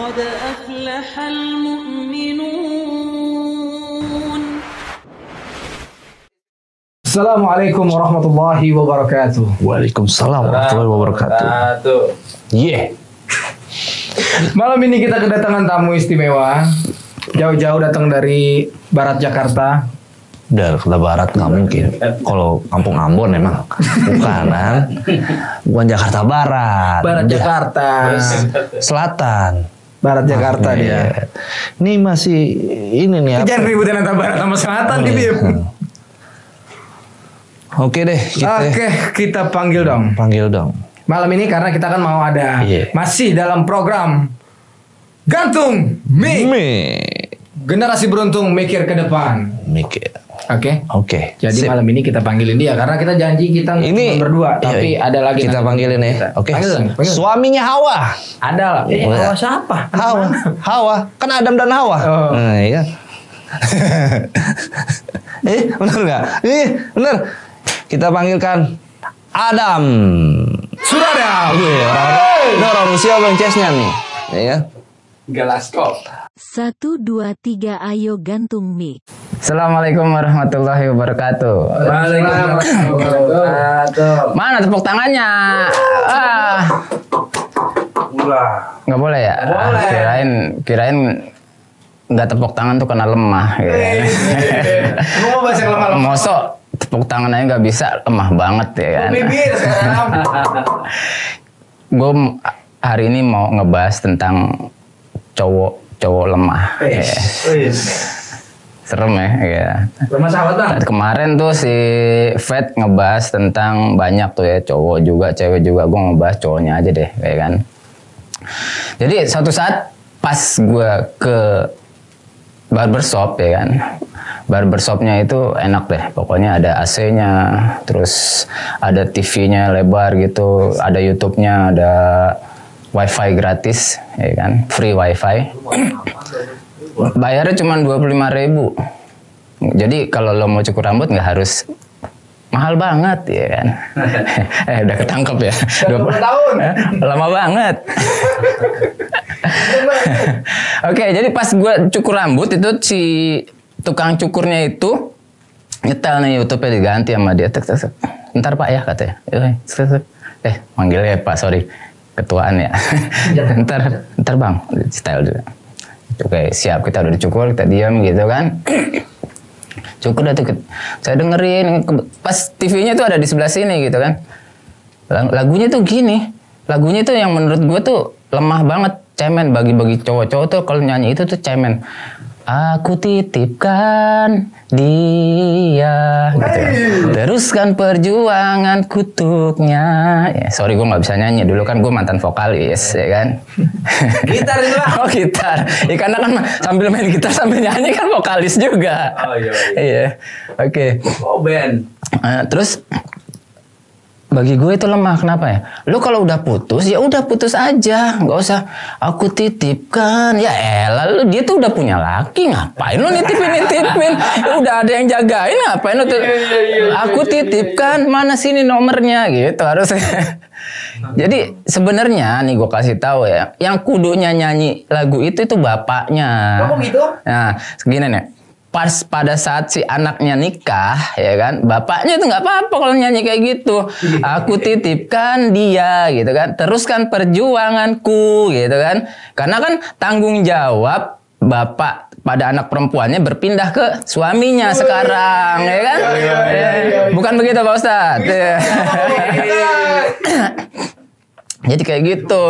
قد أفلح المؤمنون Assalamualaikum warahmatullahi wabarakatuh. Waalaikumsalam warahmatullahi wabarakatuh. Yeah. Malam ini kita kedatangan tamu istimewa. Jauh-jauh datang dari barat Jakarta. Udah ke barat nggak mungkin. Kalau kampung Ambon emang bukan kan? Bukan Jakarta Barat. Barat Udah. Jakarta. Selatan. Barat Jakarta Iya. dia. Ini masih ini nih apa? Jangan ributin antara barat sama selatan di Bim. Oke deh, kita Oke, kita panggil dong. panggil dong. Malam ini karena kita kan mau ada Iya. masih dalam program Gantung Mik. Mi. Generasi beruntung mikir ke depan. Mikir. Oke. Oke. Jadi Sip. malam ini kita panggilin dia karena kita janji kita ini berdua, iya, tapi iya. ada lagi Kita nanti. panggilin ya. Oke. Panggil, panggil. Suaminya Hawa. Ada lah. Eh. Hawa siapa? Hawa. Hawa. Kan Adam dan Hawa. Oh. Nah, iya. eh, benar nggak? Eh, benar. Kita panggilkan Adam. Suradam. Wih, orang, ini orang Rusia bang chessnya nih. Ya kan? Galaskop. Satu, dua, tiga, ayo gantung mic. Assalamualaikum warahmatullahi wabarakatuh. Waalaikumsalam. Mana tepuk tangannya? Ah. Nggak boleh ya? Boleh. Kirain kirain nggak tepuk tangan tuh kena lemah. Gitu. Lu mau bahasa yang lama-lama? Mosok tepuk tangan aja nggak bisa lemah banget ya kan? Bibir sekarang. Gue hari ini mau ngebahas tentang cowok cowok lemah. Ya. Serem ya. ya. Rumah sahabat bang. Kemarin tuh si Fed ngebahas tentang banyak tuh ya cowok juga cewek juga gue ngebahas cowoknya aja deh kayak kan. Jadi suatu saat pas gue ke barbershop ya kan. Barbershopnya itu enak deh, pokoknya ada AC-nya, terus ada TV-nya lebar gitu, ada YouTube-nya, ada WiFi gratis, ya kan, free WiFi. Bayarnya cuma 25.000 ribu. Jadi kalau lo mau cukur rambut nggak harus mahal banget ya kan. eh udah ketangkep ya. 20 tahun. Eh, Lama banget. Oke, jadi pas gue cukur rambut itu si tukang cukurnya itu nyetel nih YouTube-nya diganti sama dia. Tek, tek, tek. Ntar pak ya katanya. Eh, eh manggil ya pak, sorry. Ketuaan ya. ntar, ntar bang, style juga. Oke, siap. Kita udah dicukur, kita diam gitu kan. Cukur dah tuh. Saya dengerin. Pas TV-nya tuh ada di sebelah sini gitu kan. Lag- Lagunya tuh gini. Lagunya tuh yang menurut gue tuh lemah banget. Cemen bagi-bagi cowok-cowok tuh kalau nyanyi itu tuh cemen. Aku titipkan dia gitu. Teruskan perjuangan kutuknya. Ya, sorry gue nggak bisa nyanyi dulu kan gue mantan vokalis ya kan. Gitar itu. Oh gitar. Ya karena kan sambil main gitar sambil nyanyi kan vokalis juga. Oh, iya, Iya. Oke. Oh band. Eh, terus bagi gue itu lemah kenapa ya? Lu kalau udah putus ya udah putus aja, nggak usah aku titipkan. Ya elah lu dia tuh udah punya laki ngapain lu nitipin nitipin? Udah ada yang jagain ngapain lu tuh? aku titipkan mana sini nomornya gitu harus. Jadi sebenarnya nih gue kasih tahu ya, yang kudunya nyanyi lagu itu itu bapaknya. Kok gitu? Nah, segini nih. Pas pada saat si anaknya nikah, ya kan, bapaknya itu nggak apa-apa kalau nyanyi kayak gitu. Aku titipkan dia, gitu kan. Teruskan perjuanganku, gitu kan. Karena kan tanggung jawab bapak pada anak perempuannya berpindah ke suaminya sekarang, ya kan? Eh, Bukan begitu Pak Ustadz? Ya. Jadi kayak gitu.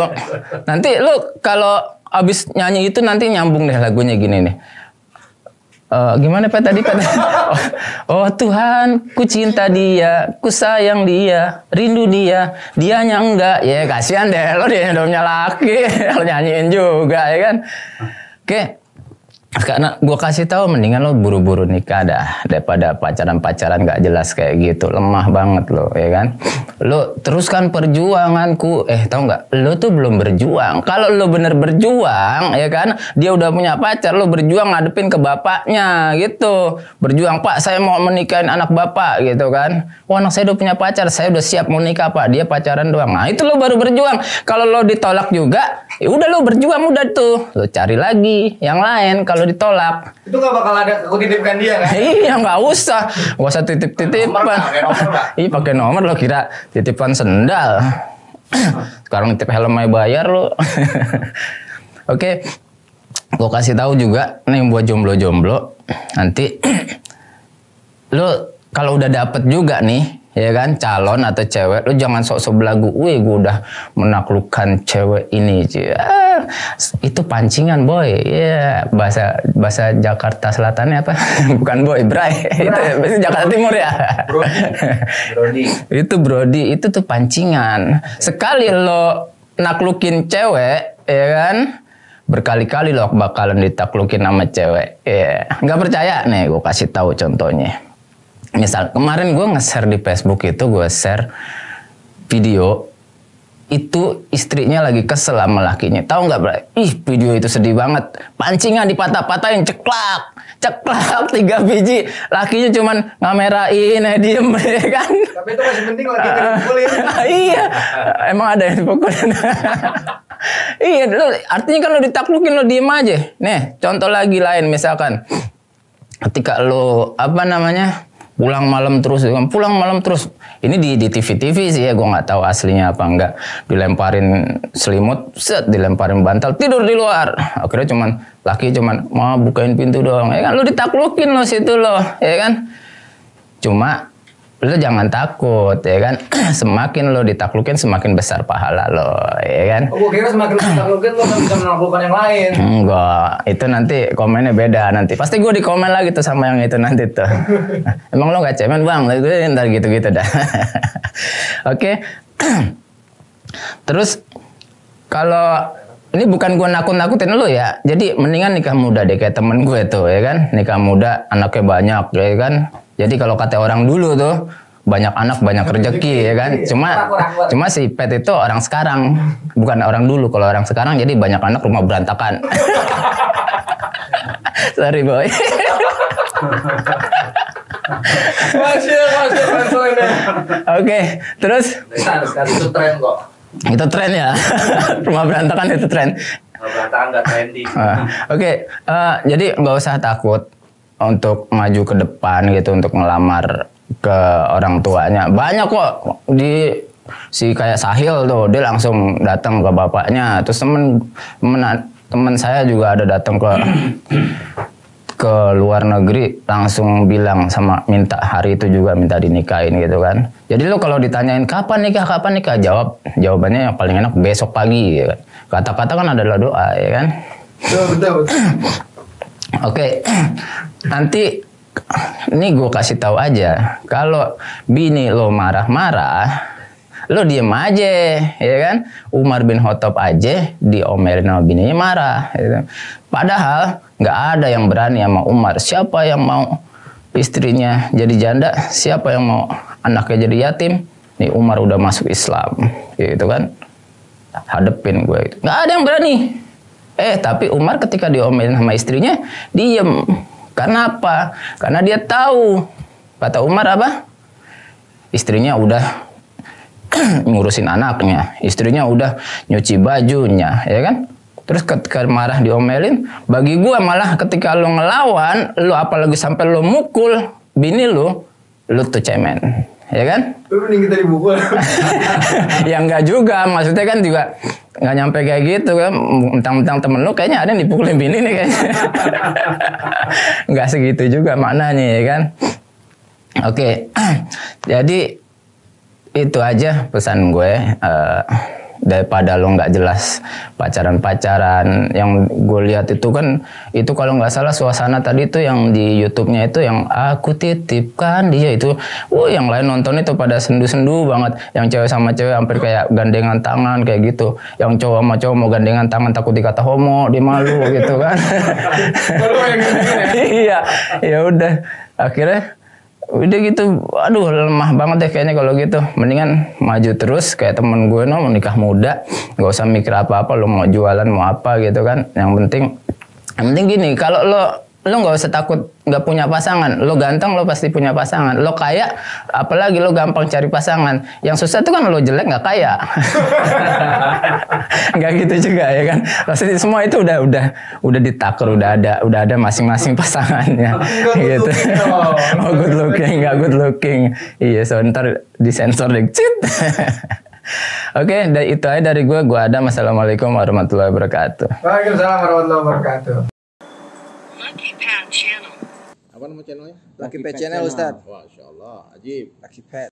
Nanti lu kalau abis nyanyi itu nanti nyambung deh lagunya gini nih. Eh, gimana Pak tadi Pak? Oh, oh Tuhan, ku cinta dia, ku sayang dia, rindu dia, dianya enggak. Ya kasihan deh lo dia udah punya laki, lo nyanyiin juga ya kan. Oke. Karena gue kasih tahu mendingan lo buru-buru nikah dah daripada pacaran-pacaran gak jelas kayak gitu. Lemah banget lo ya kan? Lo teruskan perjuanganku. Eh tau nggak? Lo tuh belum berjuang. Kalau lo bener berjuang ya kan? Dia udah punya pacar lo berjuang ngadepin ke bapaknya gitu. Berjuang pak saya mau menikahin anak bapak gitu kan? Wah anak saya udah punya pacar saya udah siap mau nikah pak. Dia pacaran doang. Nah itu lo baru berjuang. Kalau lo ditolak juga Ya udah lo berjuang udah tuh. Lo cari lagi yang lain. Kalau ditolak. Itu gak bakal ada aku titipkan dia kan? iya nggak usah, nggak usah nomor nggak? Iya pakai nomor lo kira titipan sendal. Sekarang titip helm aja bayar lo. Oke, gue kasih tahu juga nih buat jomblo-jomblo nanti lo kalau udah dapet juga nih ya kan calon atau cewek lo jangan sok-sok belagu wih gue udah menaklukkan cewek ini Ah, itu pancingan boy. Ya bahasa bahasa Jakarta Selatannya apa? Bukan boy bray. Itu bahasa Jakarta Timur ya. Brody. itu Brody itu tuh pancingan. Sekali lo naklukin cewek ya kan berkali-kali lo bakalan ditaklukin sama cewek. Ya nggak percaya? Nih gue kasih tahu contohnya misal kemarin gue nge-share di Facebook itu gue share video itu istrinya lagi kesel sama lakinya. Tahu nggak bro ih video itu sedih banget. Pancingan dipatah-patahin ceklak. Ceklak tiga biji. Lakinya cuman ngamerain eh, diem ya kan? Tapi itu masih penting lagi dipukulin. iya, emang ada yang dipukulin. iya, lu, artinya kan lo ditaklukin lo diem aja. Nih, contoh lagi lain misalkan, ketika lo apa namanya pulang malam terus, pulang malam terus. Ini di di TV TV sih ya, gue nggak tahu aslinya apa enggak. Dilemparin selimut, set, dilemparin bantal, tidur di luar. Akhirnya cuman laki cuman mau bukain pintu doang. Ya kan, lo ditaklukin lo situ lo, ya kan. Cuma lo jangan takut ya kan? Semakin lo ditaklukin semakin besar pahala lo ya kan? Oh, gue kira semakin lu taklukin lu kan bisa menaklukkan yang lain. enggak itu nanti komennya beda nanti. Pasti gue di komen lagi tuh sama yang itu nanti tuh. Emang lo gak cemen bang? Gue ntar gitu-gitu dah. Oke. Terus kalau ini bukan gue nakut-nakutin lo ya. Jadi mendingan nikah muda deh kayak temen gue tuh ya kan? Nikah muda anaknya banyak ya kan jadi kalau kata orang dulu tuh banyak anak banyak rezeki ya kan? Cuma cuma si pet itu orang sekarang bukan orang dulu. Kalau orang sekarang jadi banyak anak rumah berantakan. Sorry boy. Oke terus? Itu tren kok. itu tren ya. Rumah berantakan itu tren. Kalau berantakan nggak trendy. Ah, Oke, eh, jadi nggak usah takut untuk maju ke depan gitu untuk ngelamar ke orang tuanya. Banyak kok di si kayak Sahil tuh dia langsung datang ke bapaknya. Terus temen temen temen saya juga ada datang ke ke luar negeri langsung bilang sama minta hari itu juga minta dinikahin gitu kan. Jadi lo kalau ditanyain kapan nikah kapan nikah jawab jawabannya yang paling enak besok pagi ya kan. Kata-kata kan adalah doa ya kan. Betul. Oke, nanti ini gue kasih tahu aja. Kalau bini lo marah-marah, lo diem aja, ya kan? Umar bin Khattab aja diomelin sama bininya marah. gitu. Padahal nggak ada yang berani sama Umar. Siapa yang mau istrinya jadi janda? Siapa yang mau anaknya jadi yatim? Nih Umar udah masuk Islam, gitu kan? Hadepin gue. Gitu. Nggak ada yang berani. Eh, tapi Umar ketika diomelin sama istrinya, diem. Karena apa? Karena dia tahu. Kata Umar apa? Istrinya udah ngurusin anaknya. Istrinya udah nyuci bajunya, ya kan? Terus ketika marah diomelin, bagi gua malah ketika lo ngelawan, lo apalagi sampai lo mukul bini lo, lo tuh cemen. Ya kan? Lu mending kita dibukul. ya enggak juga maksudnya kan juga nggak nyampe kayak gitu kan mentang-mentang temen lu kayaknya ada yang dipukulin bini nih kayaknya nggak segitu juga maknanya ya kan oke jadi itu aja pesan gue eh, daripada lo nggak jelas pacaran-pacaran. Yang gue lihat itu kan itu kalau nggak salah suasana tadi itu yang di YouTube-nya itu yang aku titipkan dia. Itu oh yang lain nonton itu pada sendu-sendu banget. Yang cewek sama cewek hampir kayak gandengan tangan kayak gitu. Yang cowok sama cowok mau gandengan tangan takut dikata homo dia malu gitu kan. Ya. iya ya udah. Akhirnya udah gitu aduh lemah banget deh kayaknya kalau gitu. Mendingan maju terus kayak temen gue no mau nikah muda. Nggak usah mikir apa apa lo mau jualan mau apa gitu kan. Yang penting yang penting gini kalau lo lo nggak usah takut nggak punya pasangan. Lo ganteng lo pasti punya pasangan. Lo kaya apalagi lo gampang cari pasangan. Yang susah tuh kan lo jelek nggak kaya. Nggak gitu juga ya kan. Pasti semua itu udah udah udah ditaker udah ada udah ada masing-masing pasangannya gitu. oh good looking nggak good looking. Iya so ntar disensor deh. Oke, da- itu aja dari gue. Gue ada. Assalamualaikum warahmatullahi wabarakatuh. Waalaikumsalam warahmatullahi wabarakatuh. Apa nama channelnya? Lucky Pet Channel Ustaz. Wah, Insya Allah, ajib. Lucky Pet.